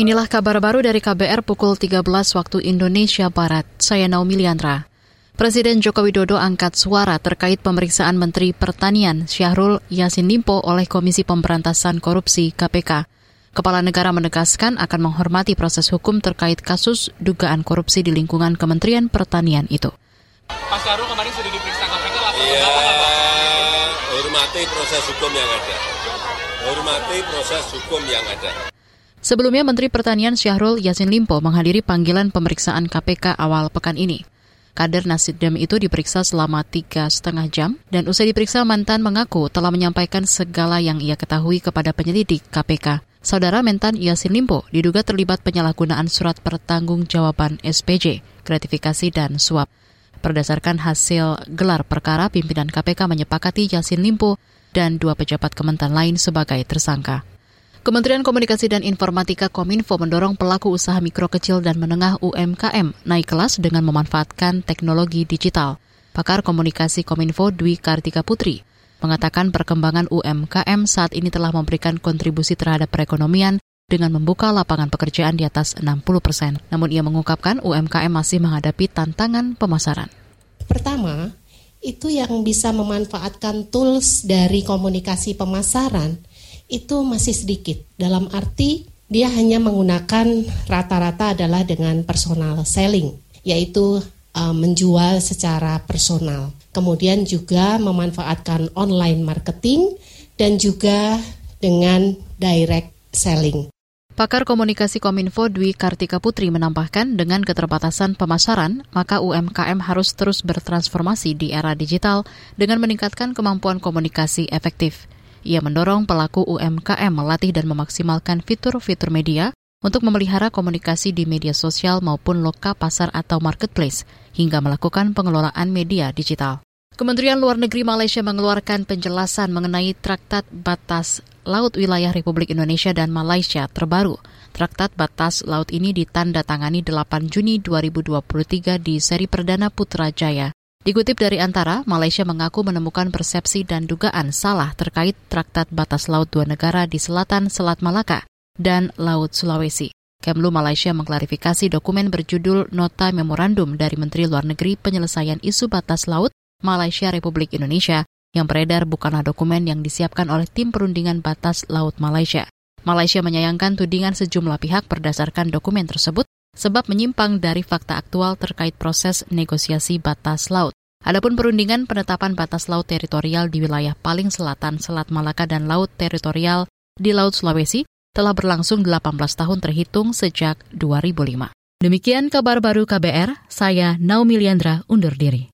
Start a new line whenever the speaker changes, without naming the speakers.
Inilah kabar baru dari KBR pukul 13 waktu Indonesia Barat. Saya Naomi Liandra. Presiden Joko Widodo angkat suara terkait pemeriksaan Menteri Pertanian Syahrul Yasin Limpo oleh Komisi Pemberantasan Korupsi KPK. Kepala negara menegaskan akan menghormati proses hukum terkait kasus dugaan korupsi di lingkungan Kementerian Pertanian itu.
Pak Syahrul kemarin sudah diperiksa KPK, laporan
Iya, hormati proses hukum yang ada. Hormati proses hukum yang ada.
Sebelumnya Menteri Pertanian Syahrul Yasin Limpo menghadiri panggilan pemeriksaan KPK awal pekan ini. Kader Nasdem itu diperiksa selama tiga setengah jam dan usai diperiksa mantan mengaku telah menyampaikan segala yang ia ketahui kepada penyelidik KPK. Saudara Mentan Yasin Limpo diduga terlibat penyalahgunaan surat pertanggungjawaban SPJ, gratifikasi dan suap. Berdasarkan hasil gelar perkara, pimpinan KPK menyepakati Yasin Limpo dan dua pejabat Kementan lain sebagai tersangka. Kementerian Komunikasi dan Informatika Kominfo mendorong pelaku usaha mikro kecil dan menengah UMKM naik kelas dengan memanfaatkan teknologi digital. Pakar Komunikasi Kominfo Dwi Kartika Putri mengatakan perkembangan UMKM saat ini telah memberikan kontribusi terhadap perekonomian dengan membuka lapangan pekerjaan di atas 60 persen. Namun ia mengungkapkan UMKM masih menghadapi tantangan pemasaran.
Pertama, itu yang bisa memanfaatkan tools dari komunikasi pemasaran itu masih sedikit. Dalam arti dia hanya menggunakan rata-rata adalah dengan personal selling, yaitu uh, menjual secara personal. Kemudian juga memanfaatkan online marketing dan juga dengan direct selling.
Pakar Komunikasi Kominfo Dwi Kartika Putri menambahkan dengan keterbatasan pemasaran, maka UMKM harus terus bertransformasi di era digital dengan meningkatkan kemampuan komunikasi efektif. Ia mendorong pelaku UMKM melatih dan memaksimalkan fitur-fitur media untuk memelihara komunikasi di media sosial maupun loka pasar atau marketplace, hingga melakukan pengelolaan media digital. Kementerian Luar Negeri Malaysia mengeluarkan penjelasan mengenai Traktat Batas Laut Wilayah Republik Indonesia dan Malaysia terbaru. Traktat Batas Laut ini ditandatangani 8 Juni 2023 di seri perdana Putrajaya. Dikutip dari Antara, Malaysia mengaku menemukan persepsi dan dugaan salah terkait Traktat Batas Laut dua negara di selatan Selat Malaka dan Laut Sulawesi. Kemlu Malaysia mengklarifikasi dokumen berjudul Nota Memorandum dari Menteri Luar Negeri Penyelesaian Isu Batas Laut Malaysia Republik Indonesia yang beredar bukanlah dokumen yang disiapkan oleh tim perundingan batas laut Malaysia. Malaysia menyayangkan tudingan sejumlah pihak berdasarkan dokumen tersebut sebab menyimpang dari fakta aktual terkait proses negosiasi batas laut. Adapun perundingan penetapan batas laut teritorial di wilayah paling selatan Selat Malaka dan laut teritorial di Laut Sulawesi telah berlangsung 18 tahun terhitung sejak 2005. Demikian kabar baru KBR, saya Naomi Liandra undur diri.